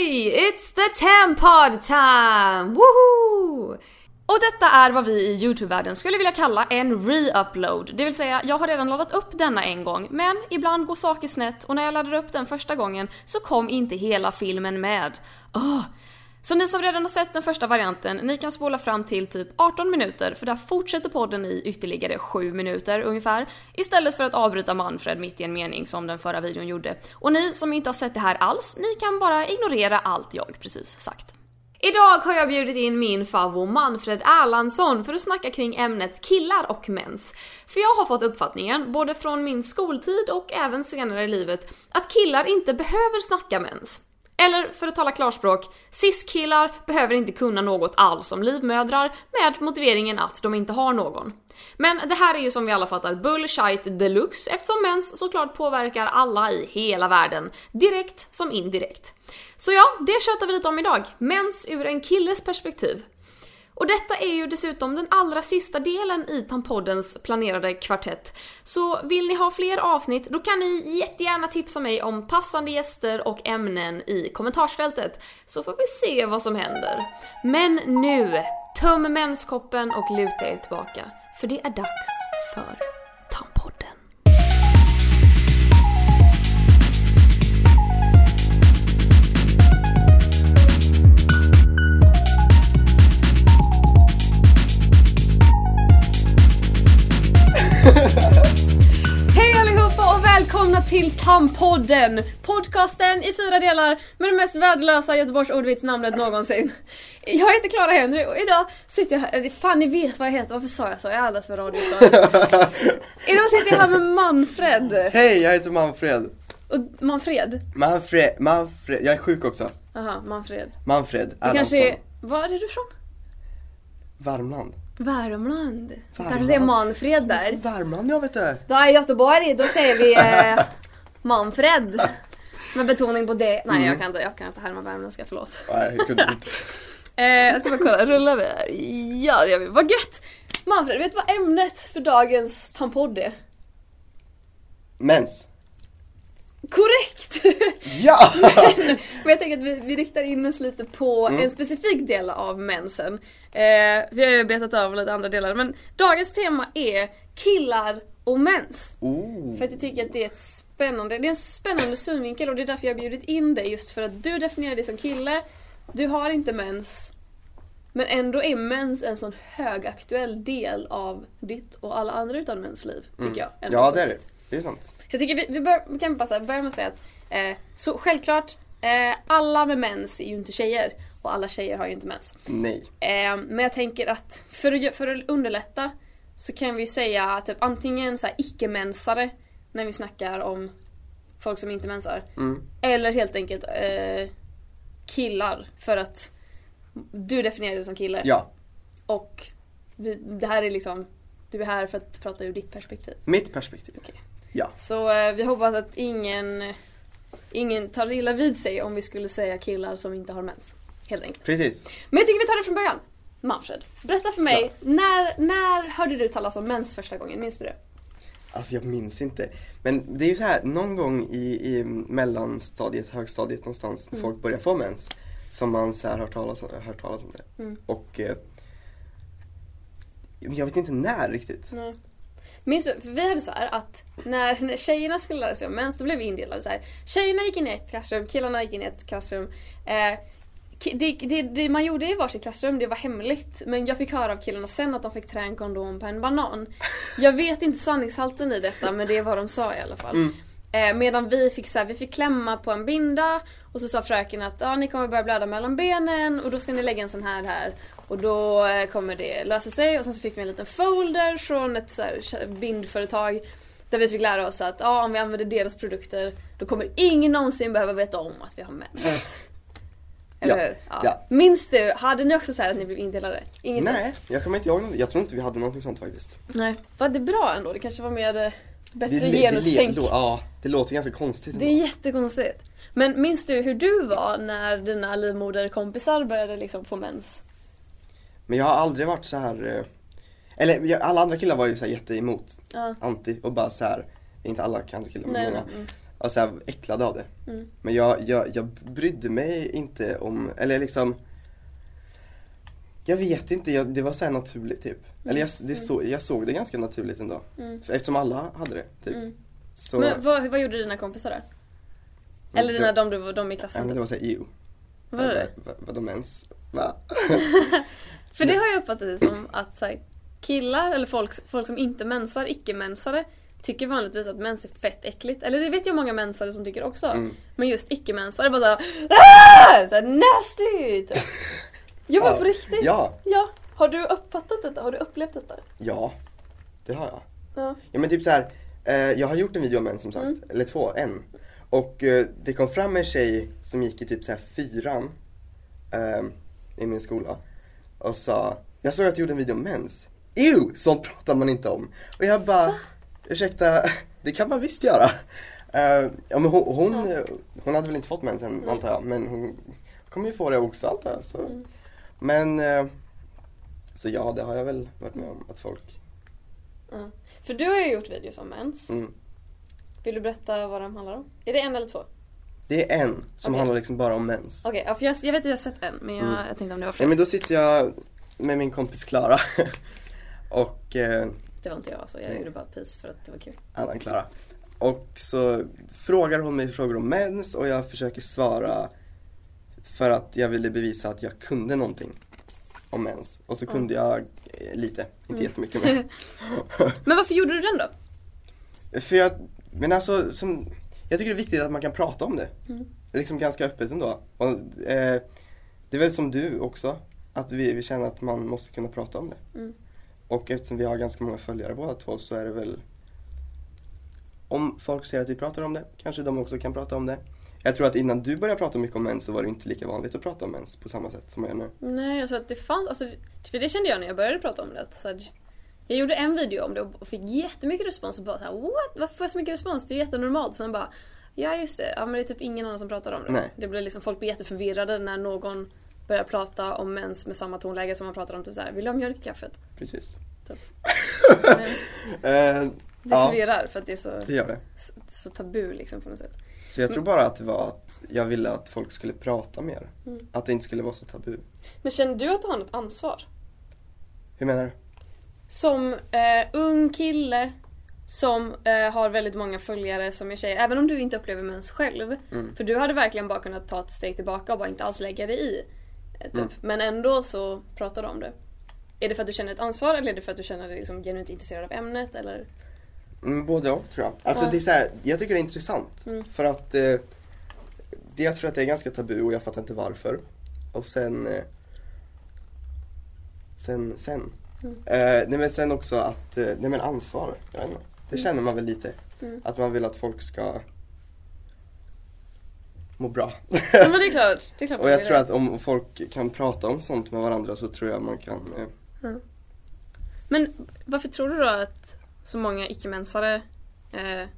Hej! It's the Tampod time! Woohoo! Och detta är vad vi i YouTube-världen skulle vilja kalla en re-upload. Det vill säga, jag har redan laddat upp denna en gång, men ibland går saker snett och när jag laddade upp den första gången så kom inte hela filmen med. Oh. Så ni som redan har sett den första varianten, ni kan spola fram till typ 18 minuter för där fortsätter podden i ytterligare 7 minuter ungefär. Istället för att avbryta Manfred mitt i en mening som den förra videon gjorde. Och ni som inte har sett det här alls, ni kan bara ignorera allt jag precis sagt. Idag har jag bjudit in min favvo Manfred Erlandsson för att snacka kring ämnet killar och mens. För jag har fått uppfattningen, både från min skoltid och även senare i livet, att killar inte behöver snacka mens. Eller för att tala klarspråk, cis-killar behöver inte kunna något alls om livmödrar med motiveringen att de inte har någon. Men det här är ju som vi alla fattar bullshit deluxe eftersom mens såklart påverkar alla i hela världen, direkt som indirekt. Så ja, det tjötar vi lite om idag, mens ur en killes perspektiv. Och detta är ju dessutom den allra sista delen i Tampoddens planerade kvartett. Så vill ni ha fler avsnitt, då kan ni jättegärna tipsa mig om passande gäster och ämnen i kommentarsfältet. Så får vi se vad som händer. Men nu, töm menskoppen och luta er tillbaka. För det är dags för till Tampodden! Podcasten i fyra delar med det mest värdelösa Göteborgs ordvitsnamnet någonsin. Jag heter Clara Henry och idag sitter jag här, fan ni vet vad jag heter, varför sa jag så? Jag är alldeles för radiostörd. idag sitter jag här med Manfred. Hej, jag heter Manfred. Och Manfred? Manfred, Manfred, jag är sjuk också. Jaha, Manfred. Manfred Erlandsson. kanske är, var är du ifrån? Värmland. Värmland. Du kanske Värmland. säger Manfred där. Värmland, jag vet det. Då är Göteborg, då säger vi eh, Manfred. Med betoning på det. Nej jag kan inte, jag kan inte härma värmländska, förlåt. Nej, jag kunde inte. Eh, jag ska bara kolla, rullar vi här? Ja det gör vi, vad gött! Manfred, vet du vad ämnet för dagens tampodd är? Mens. Korrekt! Ja! Men jag tänker att vi, vi riktar in oss lite på Mm. en specifik del av mensen. Eh, vi har ju betat över lite andra delar men dagens tema är killar och mens. Oh. För att jag tycker att det är ett spännande, det är en spännande synvinkel och det är därför jag har bjudit in dig just för att du definierar dig som kille, du har inte mens, men ändå är mens en sån högaktuell del av ditt och alla andra utan mens liv, tycker jag. ändå. Mm. Ja, det är det. Det är sant. Så jag tycker vi, vi, bör, vi kan här börja med att säga att eh, så självklart, eh, alla med mens är ju inte tjejer och alla tjejer har ju inte mens. Nej. Eh, men jag tänker att för för att underlätta så kan vi säga typ antingen så här icke-mensare när vi snackar om folk som inte mensar. Mm. Eller helt enkelt eh, killar för att du definierar dig som kille. Ja. Och vi, det här är liksom, du är här för att prata ur ditt perspektiv. Mitt perspektiv. Okej. Ja. Så eh, vi hoppas att ingen, ingen tar illa vid sig om vi skulle säga killar som inte har mens. Helt enkelt. Precis. Men jag tycker vi tar det från början. Manfred, berätta för mig, när, när hörde du talas om mens första gången? Minns du det? Alltså jag minns inte. Men det är ju så här, någon gång i, i mellanstadiet, högstadiet någonstans, när folk börjar få mens, som man så här hört talas, hört talas om det. Mm. Och eh, jag vet inte när riktigt. Nej. Minns du, för vi hade så här att när, när tjejerna skulle lära sig om mens, då blev vi indelade så här. Tjejerna gick in i ett klassrum, killarna gick in i ett klassrum. Eh, det, det, det man gjorde i varsitt klassrum, det var hemligt. Men jag fick höra av killarna sen att de fick trä en kondom på en banan. Jag vet inte sanningshalten i detta, men det är vad de sa i alla fall. Mm. Eh, medan vi fick, så här, vi fick klämma på en binda och så sa fröken att ja, ni kommer börja blöda mellan benen och då ska ni lägga en sån här här. Och då eh, kommer det lösa sig och sen så fick vi en liten folder från ett så här, bindföretag där vi fick lära oss att ja, om vi använder deras produkter då kommer ingen någonsin behöva veta om att vi har mens. Eller Ja, hur? ja. Minns du, hade ni också så att ni blev indelade? Inget Nej, sånt? jag kommer inte ihåg något. Jag tror inte vi hade någonting sånt faktiskt. Nej. Var det bra ändå? Det kanske var mer eh, bättre le- genustänk? le- ja, det låter ganska konstigt. Det är ändå. jättekonstigt. Men minns du hur du var när dina livmoderkompisar började liksom få mens? Men jag har aldrig varit så här. eh, Eller jag, alla andra killar var ju så här jätteemot. Ja. Anti och bara så här. Inte alla andra killar men nej, mm. Och så här, äcklad av det. Mm. Men jag, jag, jag brydde mig inte om, eller liksom jag vet inte, jag, det var så här naturligt typ. Eller jag, det så, jag såg det ganska naturligt ändå. Mm. Eftersom alla hade det typ. Mm. Så, Men vad, vad gjorde dina kompisar då? Eller dina, de, de, de i klassen det typ? var såhär, ew. Vad var det? Vad, vad, de ens, va? För det har jag uppfattat det som att så här, killar eller folk, folk som inte mensar, icke-mensare tycker vanligtvis att mens är fett äckligt. Eller det vet jag många mensare som tycker också. Mm. Men just icke-mensare bara såhär "Ah!" så nasty! typ. Jo men Ja. på riktigt. Ja, Ja. Har du uppfattat detta? Har du upplevt detta? ja. Det har jag. Ja. Ja men typ så här. Eh, jag har gjort en video om en som sagt, Mm. eller två, en. Och eh, det kom fram en tjej som gick i typ så här fyran eh, i min skola och sa, jag såg att du gjorde en video om mens. Ew! Sånt pratar man inte om. Och jag bara, ursäkta, det kan man visst göra. Eh, ja men hon, hon, Ja. hon hade väl inte fått mensen Nej. antar jag, men hon kommer ju få det också antar jag. Så. Mm. Men, eh, så ja det har jag väl varit med om att folk, Ja. För du har ju gjort videos om mens. mm. Vill du berätta vad de handlar om? Är det en eller två? Det är en som Okej. handlar liksom bara om mens. Okej, ja, för jag, jag vet att jag har sett en men jag, Mm. jag tänkte om det var Ja, fler. men då sitter jag med min kompis Klara och eh, Det var inte jag alltså, jag Nej. gjorde bara pis för att det var kul. annan Klara. Och så frågar hon mig frågor om mens och jag försöker svara för att jag ville bevisa att jag kunde någonting om mens. Och så kunde jag eh, lite, inte Mm. jättemycket mer. Men varför gjorde du den då? För jag, men alltså som, jag tycker det är viktigt att man kan prata om det. Mm. Liksom ganska öppet ändå. Och, eh, det är väl som du också, att vi, vi känner att man måste kunna prata om det. Mm. Och eftersom vi har ganska många följare båda två så är det väl Om folk ser att vi pratar om det, kanske de också kan prata om det. Jag tror att innan du började prata mycket om mens så var det inte lika vanligt att prata om mens på samma sätt som jag gör nu. Nej, jag tror att det fanns, alltså, för det kände jag när jag började prata om det. Att, så här, jag gjorde en video om det och fick jättemycket respons och bara så här, what? Varför får jag så mycket respons? Det är jättenormalt. Sen bara, ja just det, ja men det är typ ingen annan som pratar om det. Nej. det blir liksom, folk blir jätteförvirrade när någon börjar prata om mens med samma tonläge som man pratar om typ såhär, vill du ha mjölk i kaffet? Precis. Eh, det Ja. förvirrar för att det är så, det gör det. så, så tabu liksom på något sätt. Så jag tror bara att det var att jag ville att folk skulle prata mer. Mm. Att det inte skulle vara så tabu. Men känner du att du har något ansvar? Hur menar du? Som eh, ung kille som eh, har väldigt många följare som är tjejer, även om du inte upplever mens själv. Mm. För du hade verkligen bara kunnat ta ett steg tillbaka och bara inte alls lägga dig i. Typ. Mm. Men ändå så pratar du om det. Är det för att du känner ett ansvar eller är det för att du känner dig liksom genuint intresserad av ämnet? Eller? Mm, både och tror jag. Alltså Ja. det är så här, jag tycker det är intressant. Mm. För att eh, det jag tror att det är ganska tabu och jag fattar inte varför. Och sen eh, Sen, sen. Mm. Eh, nej men sen också att, eh, nej men ansvar. Jag vet inte. Det Mm. känner man väl lite. Mm. Att man vill att folk ska må bra. Ja men det är klart. Det är klart och jag tror det. att om folk kan prata om sånt med varandra så tror jag man kan eh, Men varför tror du då att så många icke-mensare eh,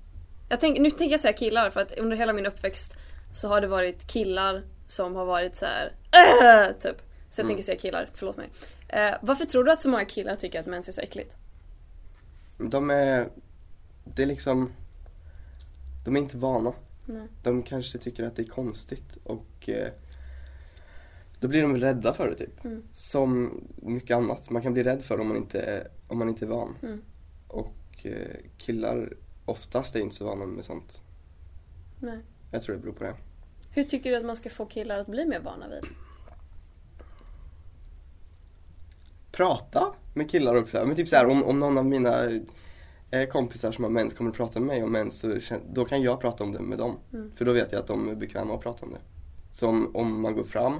jag tänk, Nu tänker jag säga killar för att under hela min uppväxt så har det varit killar som har varit så här "Äh!" typ. Så jag Mm. tänker säga killar, förlåt mig. Eh, varför tror du att så många killar tycker att mens är så äckligt? De är, det är liksom, de är inte vana. Nej. De kanske tycker att det är konstigt och eh, då blir de rädda för det typ. Mm. Som mycket annat. Man kan bli rädd för det om man inte, om man inte är van. Mm. Och eh, killar oftast är inte så vana med sånt. Nej. Jag tror det beror på det. Hur tycker du att man ska få killar att bli mer vana vid? Prata med killar också. Men typ så här, om, om någon av mina kompisar som har mens kommer att prata med mig om mens så då kan jag prata om det med dem. Mm. För då vet jag att de är bekväma att prata om det. Så om, om man går fram,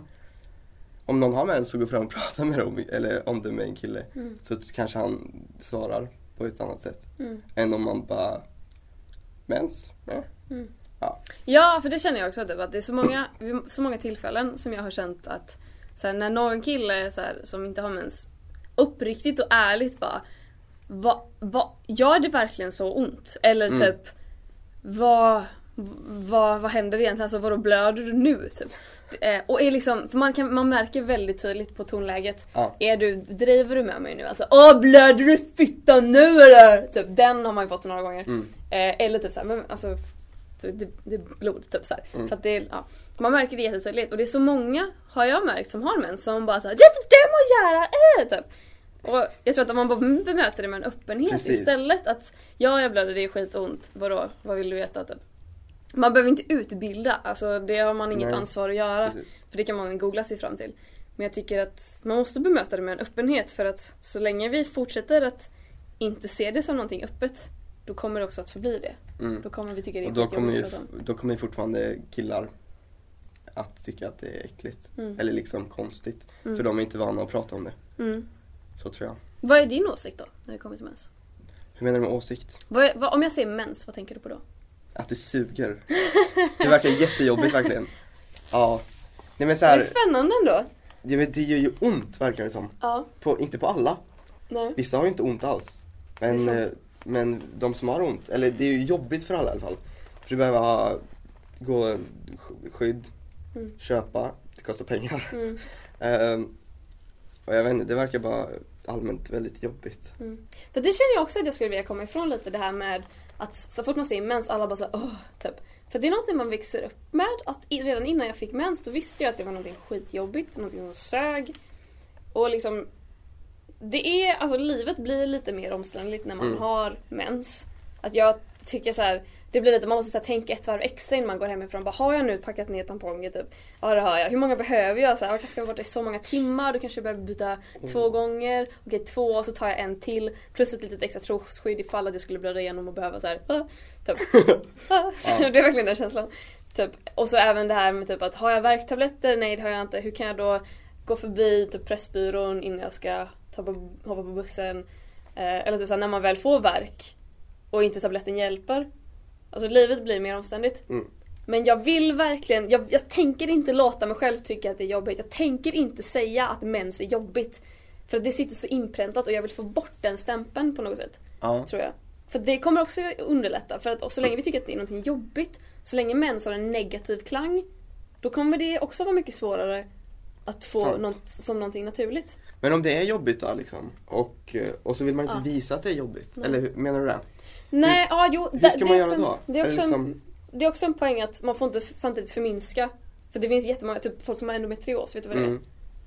om någon har mens så går fram och pratar med dem, eller om det med en kille. Mm. Så kanske han svarar på ett annat sätt. Mm. Än om man bara, mens? Ja. Ja, för det känner jag också typ, att det är så många, så många tillfällen som jag har känt att så här, när någon kille så här, som inte har mens uppriktigt och ärligt bara va, va, Gör det verkligen så ont? Eller Mm. typ vad, vad, vad händer egentligen? Alltså vadå blöder du nu? Typ. Eh, och är liksom, för man, kan, man märker väldigt tydligt på tonläget Ja. Är du, driver du med mig nu? Alltså åh blöder du fittan nu eller? Typ den har man ju fått några gånger. Mm. Eh, eller typ såhär, men alltså det, det är blod typ så här. Mm. För att det, ja, man märker det jättetydligt och det är så många har jag märkt som har mens som bara såhär Det är inte det att göra! Äh! Typ. Och jag tror att om man bara bemöter det med en öppenhet Precis. istället att Ja jag blöder, det är skitont, vadå, vad vill du veta typ? Man behöver inte utbilda, alltså det har man inget Nej. ansvar att göra. Precis. För det kan man googla sig fram till. Men jag tycker att man måste bemöta det med en öppenhet för att så länge vi fortsätter att inte se det som någonting öppet då kommer det också att förbli det. Mm. Då kommer vi tycka det är Och då kommer, ju, då kommer ju fortfarande killar att tycka att det är äckligt. Mm. Eller liksom konstigt. Mm. För de är inte vana att prata om det. Så tror jag. Vad är din åsikt då när det kommer till mens? Hur menar du med åsikt? Vad är, vad, om jag säger mens, vad tänker du på då? Att det suger. Det verkar jättejobbigt verkligen. Ja. Nej men så Det är här, spännande ändå. ja, men det gör ju ont verkar det som. Ja, På, inte på alla. nej. Vissa har ju inte ont alls. Men, eh, men de som har ont, eller det är ju jobbigt för alla i alla fall. För du behöver ha, gå sk- skydd, Mm. köpa, det kostar pengar. Mm. Ehm, och jag vet inte, det verkar bara allmänt väldigt jobbigt. Mm. För det känner jag också att jag skulle vilja komma ifrån lite det här med att så fort man säger mens alla bara såhär åh, typ. För det är något man växer upp med. Att redan innan jag fick mens då visste jag att det var något skitjobbigt, något som sög. Och liksom det är, alltså livet blir lite mer omständligt när man Mm. har mens. Att jag tycker så här, det blir lite, man måste här, tänka ett varv extra innan man går hemifrån. Bara, har jag nu packat ner tamponger typ? Ja det har jag. Hur många behöver jag? Så här, jag kanske ska vara borta i så många timmar, då kanske jag behöver byta två gånger. Okej två, och så tar jag en till. Plus ett litet extra trosskydd ifall att jag skulle blöda igenom och behöva så här, ah, typ. Ah. Det är verkligen den känslan. Typ. Och så även det här med typ att har jag värktabletter? Nej det har jag inte. Hur kan jag då gå förbi typ Pressbyrån innan jag ska ta på, hoppa på bussen? Eh, eller typ så här, när man väl får värk och inte tabletten hjälper. Alltså livet blir mer omständigt. Mm. Men jag vill verkligen, jag, jag tänker inte låta mig själv tycka att det är jobbigt. Jag tänker inte säga att mens är jobbigt. För att det sitter så inpräntat och jag vill få bort den stämpeln på något sätt. Ja. Tror jag. För det kommer också underlätta. För att så länge vi tycker att det är någonting jobbigt, så länge mens har en negativ klang, då kommer det också vara mycket svårare att få Sant. något som någonting naturligt. Men om det är jobbigt då liksom, och, och så vill man inte Ja. visa att det är jobbigt, Nej. eller menar du det? Nej, ja jo. hur det- ska det man är göra då? Det är, också liksom- det är också en poäng att man får inte samtidigt förminska. För det finns jättemånga, typ folk som har endometrios, vet du vad det är? Mm.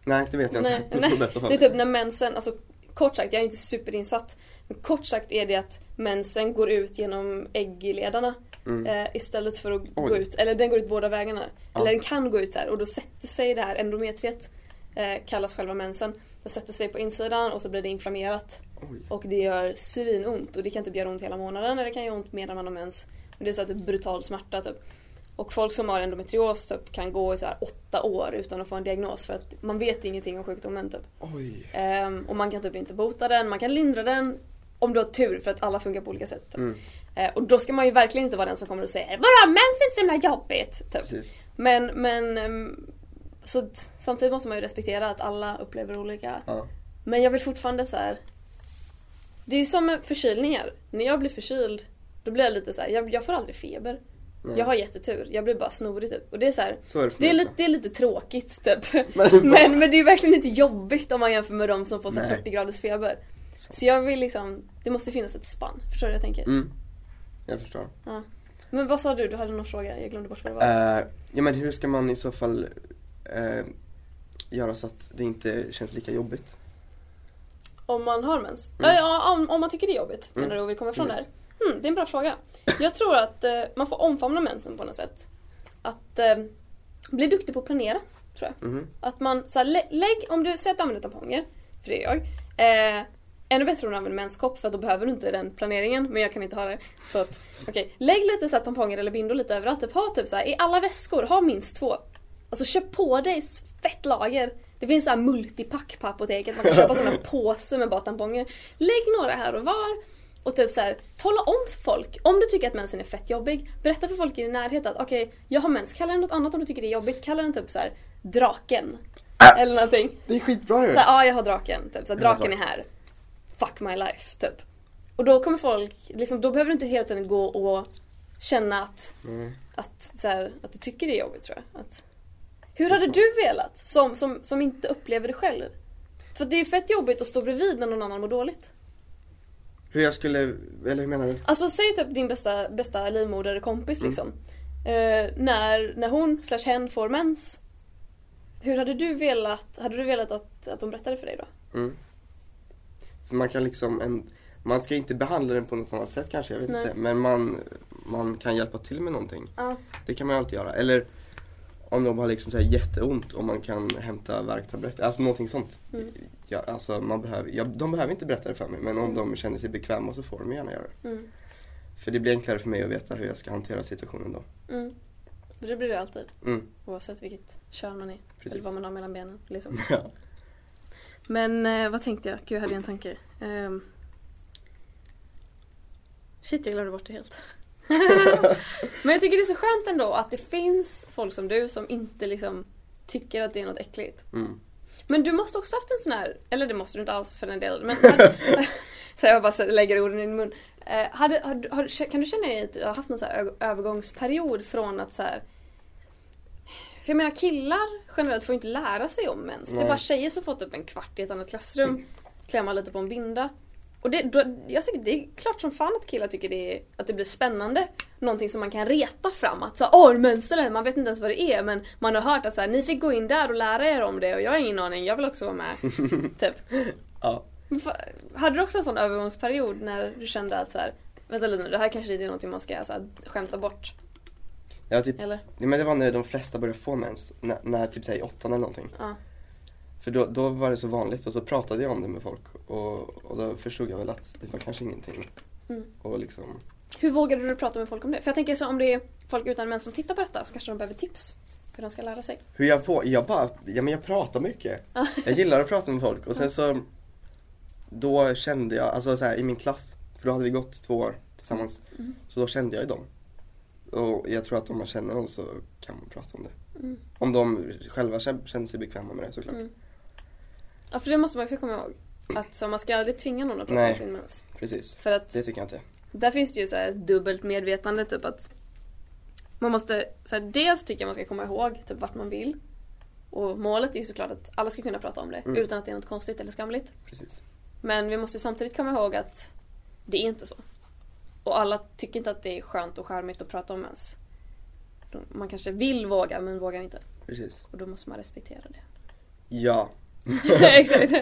Nej, det vet jag Nej, inte. Nej. Det är typ när mensen, alltså kort sagt, jag är inte superinsatt. Men kort sagt är det att mensen går ut genom äggledarna Mm. eh, istället för att gå Oj. ut, eller den går ut båda vägarna. Ja. Eller den kan gå ut så här och då sätter sig det här endometriet, eh, kallas själva mensen. Det sätter sig på insidan och så blir det inflammerat. Oj. Och det gör svinont och det kan typ göra ont hela månaden eller det kan göra ont medan man har mens. Och det är så här typ brutal smärta typ. Och folk som har endometrios typ kan gå i så här åtta år utan att få en diagnos för att man vet ingenting om sjukdomen typ. Ehm, och man kan typ inte bota den, man kan lindra den om du har tur för att alla funkar på olika sätt. Typ. Mm. Eh, och då ska man ju verkligen inte vara den som kommer och säger Vadå mens är inte så himla jobbigt? Typ. Men, men ehm, så att, samtidigt måste man ju respektera att alla upplever olika. Ja. Men jag vill fortfarande så här. Det är ju som med förkylningar. När jag blir förkyld då blir jag lite så här, jag, jag får aldrig feber. Nej. Jag har jättetur, jag blir bara snorig typ. Och det är så här, Så är det det är, lite, det är lite tråkigt typ. Men- Men, men det är verkligen inte jobbigt om man jämför med de som får så här Nej. 40 graders feber. Sant. Så jag vill liksom, det måste finnas ett spann. Förstår du vad jag tänker? Mm. Jag förstår. Ja. Men vad sa du? Du hade någon fråga, jag glömde bort vad det var. Eh, ja men hur ska man i så fall eh, göra så att det inte känns lika jobbigt? Om man har mens? Mm. Ja, om, om man tycker det är jobbigt, Mm. menar du och vill komma ifrån Yes. det här? Hmm, det är en bra fråga. Jag tror att eh, man får omfamna mensen på något sätt. Att eh, bli duktig på att planera, tror jag. Mhm. Att man, så här, lä- lägg, om du säger att du använder tamponger, för det gör jag. Eh, ännu bättre om du använder menskopp för då behöver du inte den planeringen, men jag kan inte ha det. Så att, okej. Lägg lite så här, tamponger eller bindor lite överallt. Typ, ha typ så här, i alla väskor, ha minst två. Alltså köp på dig fett lager. Det finns så här multipack på apoteket, man kan köpa sådana påsar med bara tamponger. Lägg några här och var. Och typ så här, tala om för folk, om du tycker att mensen är fett jobbig, berätta för folk i din närhet att okej, jag har mens, kalla den något annat om du tycker det är jobbigt, kalla den typ så här draken. Eller någonting. Det är skitbra ju! Ja jag har draken, typ. Så här, draken är här. Fuck my life, typ. Och då kommer folk, liksom, då behöver du inte hela tiden gå och känna att, Mm. att, så här, att du tycker det är jobbigt tror jag. Att, hur hade du velat, som, som, som inte upplever det själv? För det är fett jobbigt att stå bredvid när någon annan mår dåligt. Hur jag skulle, eller hur menar du? Alltså säg typ din bästa, bästa livmoderkompis Mm. liksom. Eh, när, när hon slash hen får mens. Hur hade du velat, hade du velat att, att de berättade för dig då? Mm. För man kan liksom, en, man ska inte behandla den på något annat sätt kanske, jag vet Nej. inte. Men man, man kan hjälpa till med någonting. Ja. Det kan man ju alltid göra. Eller om de har liksom så jätteont och man kan hämta värktabletter, alltså någonting sånt. Mm. Ja, alltså man behöver, ja, de behöver inte berätta det för mig men om de känner sig bekväma så får de gärna göra det. Mm. För det blir enklare för mig att veta hur jag ska hantera situationen då. Mm. Det blir det alltid. Mm. Oavsett vilket kön man är. Precis. Eller vad man har mellan benen. Liksom. Ja. Men eh, vad tänkte jag? Gud, jag hade en tanke. Ehm. Shit, jag glömde bort det helt. Men jag tycker det är så skönt ändå att det finns folk som du som inte liksom tycker att det är något äckligt. Mm. Men du måste också haft en sån här, eller det måste du inte alls för den delen. Men så jag bara så lägger orden i din mun. Eh, hade, har, har, kan du känna dig att du har haft någon så övergångsperiod från att så här. För jag menar killar generellt får inte lära sig om mens. Det är Nej. bara tjejer som fått upp en kvart i ett annat klassrum. Klämma lite på en binda. Och det, då, jag tycker det är klart som fan att killar tycker det, är, att det blir spännande. Någonting som man kan reta fram. Att så, åh mönster där, man vet inte ens vad det är men man har hört att så här, ni fick gå in där och lära er om det och jag har ingen aning, jag vill också vara med. typ. Ja. Hade du också en sån övergångsperiod när du kände att så här, vänta lite nu, det här kanske inte är någonting man ska så här, skämta bort? Ja, typ, Eller? ja, men det var när de flesta började få mens, när, när typ säg åttan eller någonting. Ja. För då, då var det så vanligt och så pratade jag om det med folk och, och då förstod jag väl att det var kanske ingenting. Mm. Och liksom, Hur vågade du prata med folk om det? För jag tänker så om det är folk utan mens som tittar på detta så kanske de behöver tips. För de ska lära sig. hur jag får, jag bara, ja men jag pratar mycket. Jag gillar att prata med folk och sen så Då kände jag, alltså så här, i min klass, för då hade vi gått två år tillsammans. Mm. Så då kände jag ju dem. Och jag tror att om man känner dem så kan man prata om det. Mm. Om de själva kän- känner sig bekväma med det såklart. Mm. Ja för det måste man också komma ihåg. Att så man ska aldrig tvinga någon att prata Nej. om sin mens. Precis. För att Det tycker jag inte. där finns det ju så här dubbelt medvetande typ att man måste, så här, dels tycker jag man ska komma ihåg typ vart man vill. Och målet är ju såklart att alla ska kunna prata om det Mm. utan att det är något konstigt eller skamligt. Precis. Men vi måste samtidigt komma ihåg att det är inte så. Och alla tycker inte att det är skönt och charmigt att prata om mens. Man kanske vill våga men vågar inte. Precis. Och då måste man respektera det. Ja. Exakt.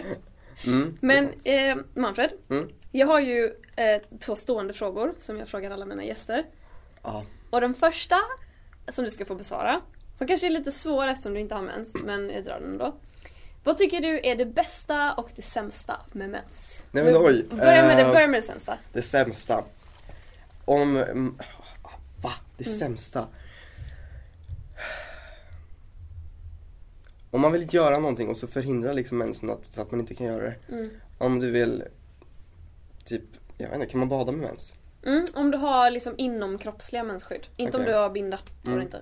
Mm, Men eh, Manfred, Mm. jag har ju eh, två stående frågor som jag frågar alla mina gäster. Ja. Och den första som du ska få besvara, som kanske är lite svår eftersom du inte har mens, men jag drar den ändå. Vad tycker du är det bästa och det sämsta med mens? Nej, men oj, Börja med, det, eh, börja med det sämsta. Det sämsta. Om, mm, va? Det Mm. sämsta? Om man vill göra någonting och så förhindrar liksom mensen att, så att man inte kan göra det. Mm. Om du vill, typ, jag vet inte, kan man bada med mens? Mm, om du har liksom inomkroppsliga mensskydd. Inte om Okej. du har binda. Mm. inte.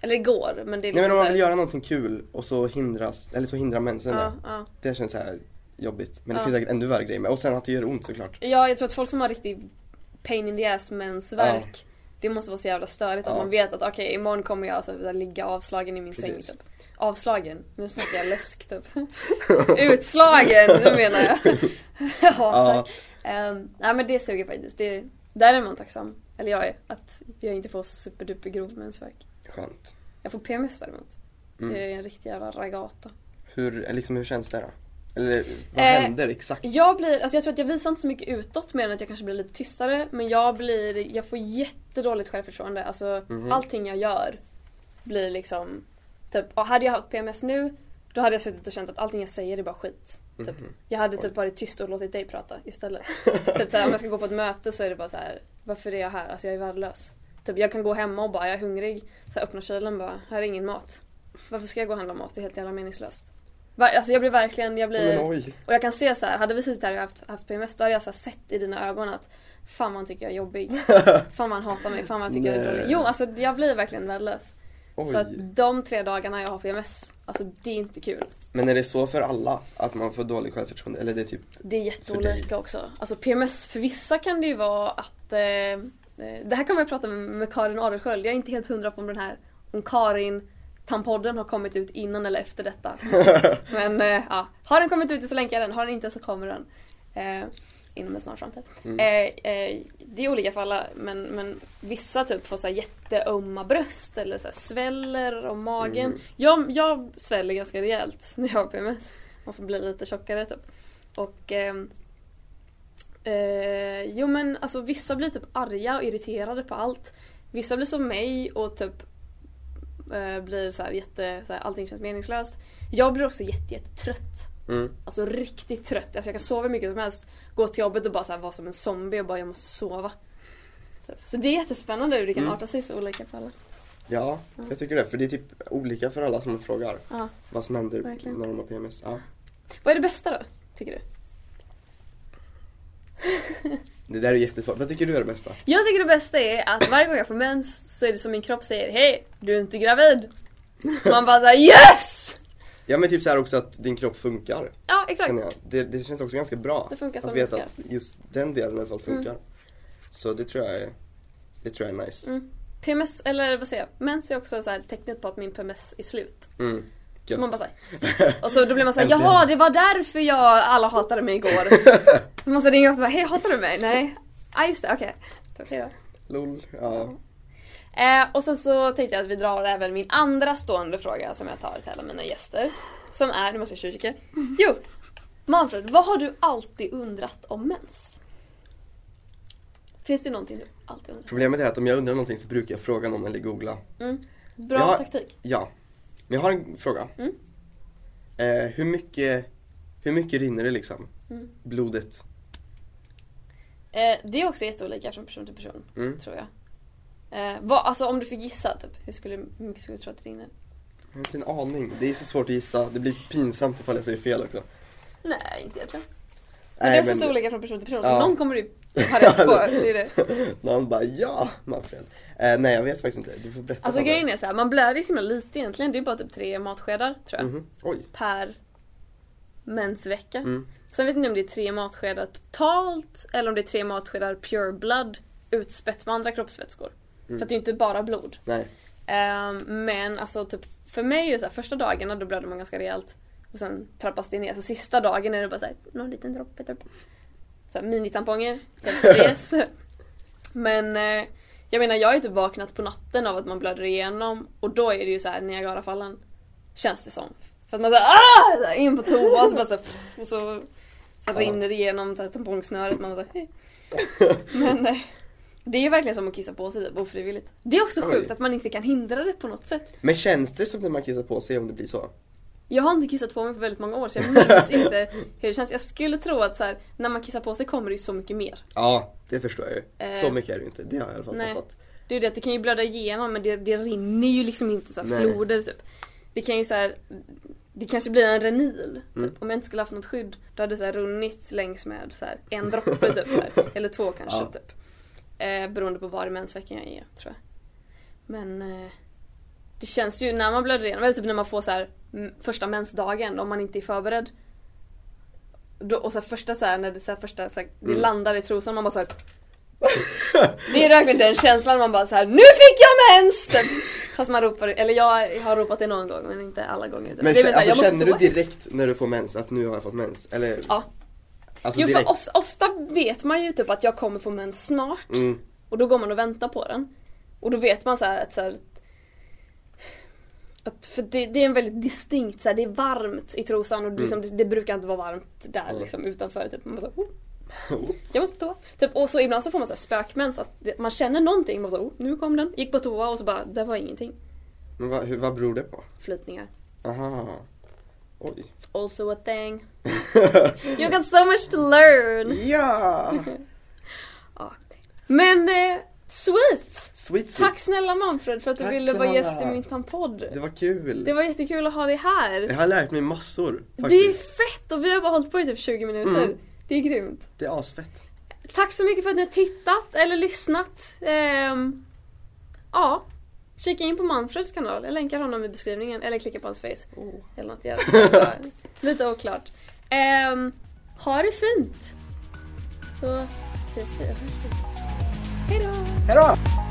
Eller det går, men det är Nej men liksom om man så vill här- göra någonting kul och så hindras, eller så hindrar mensen ja, det. ja. Det känns så här jobbigt. Men det Ja. finns säkert ännu värre grejer med. Och sen att det gör ont såklart. ja, jag tror att folk som har riktigt pain in the ass mensvärk. Det måste vara så jävla störigt att Ja. man vet att okej imorgon kommer jag alltså, ligga avslagen i min säng Precis. typ. Avslagen? Nu snackar jag läsk typ. Utslagen, nu menar jag. ja. Um, nej men det suger faktiskt. Det, där är man tacksam. Eller jag är. Att jag inte får superduper grov mensvärk. Skönt. Jag får PMS däremot. Mm. Jag är en riktig jävla ragata. Hur, liksom, hur känns det då? Eller vad Eh, händer exakt? Jag blir, alltså jag tror att jag visar inte så mycket utåt mer än att jag kanske blir lite tystare. Men jag blir, jag får jättedåligt självförtroende. Alltså Mhm. allting jag gör blir liksom, typ, och hade jag haft PMS nu då hade jag suttit och känt att allting jag säger är bara skit. Typ. Mhm. Jag hade typ varit tyst och låtit dig prata istället. typ såhär, om jag ska gå på ett möte så är det bara så här: varför är jag här? Alltså jag är värdelös. Typ, jag kan gå hemma och bara, jag är hungrig. Så här, öppna kylen bara, här är ingen mat. Varför ska jag gå och handla mat? Det är helt jävla meningslöst. Alltså jag blir verkligen, jag blir... Och jag kan se så här, hade vi suttit här och haft, haft PMS då hade jag så sett i dina ögon att Fan han tycker jag är jobbig. Fan han hatar mig. Fan han tycker jag är Nej. dålig. Jo alltså jag blir verkligen värdelös. Oj. Så att de tre dagarna jag har PMS, alltså det är inte kul. Men är det så för alla? Att man får dålig självförtroende? Eller det är typ Det är jätteolika också. Alltså PMS, för vissa kan det ju vara att eh, eh, Det här kommer jag prata med, med Karin Adelsköld. Jag är inte helt hundra på om den här om Karin Tampodden har kommit ut innan eller efter detta. Men eh, ja, har den kommit ut så länkar jag den. Har den inte så kommer den. Eh, inom en snar framtid. Mm. Eh, eh, det är olika för alla men, men vissa typ får så jätteömma bröst eller så sväller om magen. Mm. Jag, jag sväller ganska rejält när jag har PMS. Man får bli lite tjockare typ. Och ehm, eh, jo men alltså vissa blir typ arga och irriterade på allt. Vissa blir som mig och typ eh, blir så här jätte, så här, allting känns meningslöst. Jag blir också jätte, jättetrött. Mm. Alltså riktigt trött. Alltså jag kan sova hur mycket som helst. Gå till jobbet och bara så här vara som en zombie och bara jag måste sova. Typ. Så det är jättespännande hur det kan Mm. arta sig så olika för alla. Ja, jag tycker det. För det är typ olika för alla som frågar Ja. vad som händer Verkligen. när de har PMS. Ja. Vad är det bästa då? Tycker du? Det där är jättesvårt. Vad tycker du är det bästa? Jag tycker det bästa är att varje gång jag får mens så är det som min kropp säger Hej, du är inte gravid. Man bara såhär YES! Ja men typ så här också att din kropp funkar. Ja exakt. Det, det känns också ganska bra. Det funkar som att veta att just den delen i alla fall funkar. Så det tror jag är, det tror jag är nice. Mm. PMS, eller vad säger jag? Mens är också så här tecknet på att min PMS är slut. Mm. Så man bara såhär, och så då blir man såhär, jaha det var därför jag, alla hatade mig igår. Man måste ringa och bara, hej hatar du mig? Nej. Ja ah, just det, okej. Okej då. LOL. Ja. Eh, och sen så tänkte jag att vi drar även min andra stående fråga som jag tar till alla mina gäster. Som är, nu måste jag tjuvkika. Jo! Manfred, vad har du alltid undrat om mens? Finns det någonting du alltid undrat? Problemet är att om jag undrar någonting så brukar jag fråga någon eller googla. Mm. Bra Ja. taktik. Ja. Men jag har en fråga. Mm. Eh, hur mycket, hur mycket rinner det liksom? Mm. Blodet? Eh, det är också jätteolika från person till person, Mm. tror jag. Eh, vad, alltså om du fick gissa, typ, hur, skulle, hur mycket skulle du tro att det rinner? Jag har inte en aning. Det är så svårt att gissa. Det blir pinsamt ifall jag säger fel också. Nej, inte egentligen. Men det är också så olika från person till person, så Ja. någon kommer du ha rätt på. Det är det. Någon bara ja, Manfred. Eh, nej jag vet faktiskt inte. Du får berätta. Alltså grejen är så här, man blöder ju så himla lite egentligen. Det är bara typ tre matskedar, tror jag. Mhm. Oj. Per mensvecka. Mm. Sen vet jag inte om det är tre matskedar totalt eller om det är tre matskedar pure blood utspätt med andra kroppsvätskor. Mm. För att det är ju inte bara blod. Nej. Ehm, men alltså typ för mig är det så här, första dagarna då blöder man ganska rejält. Och sen trappas det ner. Så sista dagen är det bara så här, någon liten droppe typ. Så här, minitamponger, fräs. Men eh, jag menar jag har ju typ vaknat på natten av att man blöder igenom och då är det ju så här Niagarafallen. Känns det som. För att man såhär ah! In på toa och så bara så här, och så, rinner det igenom så här, tampongsnöret. Man bara så här. Men eh, det är ju verkligen som att kissa på sig typ, ofrivilligt. Det är också Oj. sjukt att man inte kan hindra det på något sätt. Men känns det som när man kissar på sig om det blir så? Jag har inte kissat på mig på väldigt många år så jag minns inte hur det känns. Jag skulle tro att så här, när man kissar på sig kommer det ju så mycket mer. Ja, det förstår jag ju. Eh, Så mycket är det ju inte. Det har jag i alla fall nej. fattat. Det är ju det att det kan ju blöda igenom men det, det rinner ju liksom inte så här floder typ. Det kan ju så här, det kanske blir en renil. Typ. Mm. Om jag inte skulle haft något skydd då hade det så här runnit längs med så här, en droppe typ. Så här, eller två kanske Ja. typ. Eh, beroende på var i mensveckan jag är tror jag. Men eh, det känns ju när man blöder igenom, eller typ när man får så här, första mensdagen om man inte är förberedd. Då, och så här, första så här, när det, så här, första, så här, det Mm. landar i trosan man bara så här, Det är verkligen den känslan man bara så här: NU FICK JAG MENS! Typ. Fast man ropar, eller jag har ropat det någon gång men inte alla gånger. Men det här, alltså, jag måste känner du direkt när du får mens att nu har jag fått mens? Eller? Ja. Alltså Jo direkt? för ofta, ofta vet man ju typ att jag kommer få mens snart. Mm. Och då går man och väntar på den. Och då vet man så här att så här, att för det, det är en väldigt distinkt, så här, det är varmt i trosan och det, liksom, det, det brukar inte vara varmt där Mm. liksom utanför. Typ. Man så, oh, jag måste på toa. Typ, och så ibland så får man så här spökmens, att det, man känner någonting, man så, oh, nu kom den, gick på toa och så bara, det var ingenting. Men vad, hur, vad beror det på? Flytningar. Aha. Oj. Also a thing. You got so much to learn! ja! Ja. Men eh, sweet! Sweet sweet. Tack snälla Manfred för att du Tack, ville vara gäst i min podd. Det var kul. Det var jättekul att ha dig här. Jag har lärt mig massor. Det är Faktiskt. fett och vi har bara hållit på i typ 20 minuter. Mm. Det är grymt. Det är asfett. Tack så mycket för att ni har tittat eller lyssnat. Ehm, ja, kika in på Manfreds kanal. Jag länkar honom i beskrivningen. Eller klicka på hans face. Oh. Eller något jävla. Lite oklart. Um, ha det fint! Så ses vi. Era uma